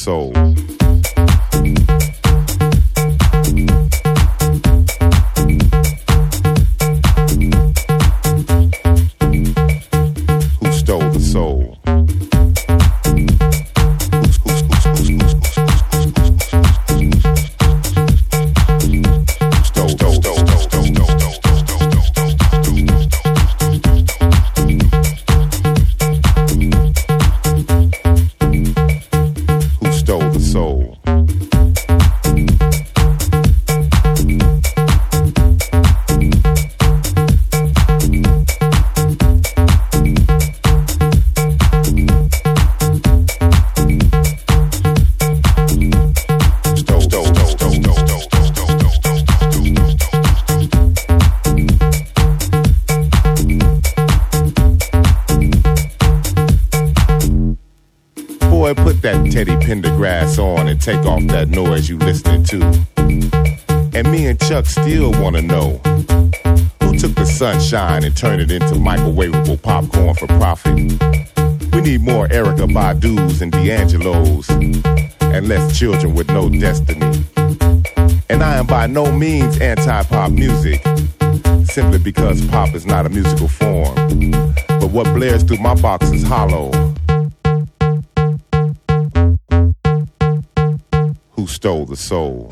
soul. Sunshine and turn it into microwavable popcorn for profit. We need more Erykah Badu's and D'Angelo's and less children with no destiny. And I am by no means anti-pop music, simply because pop is not a musical form. But what blares through my box is hollow. Who stole the soul?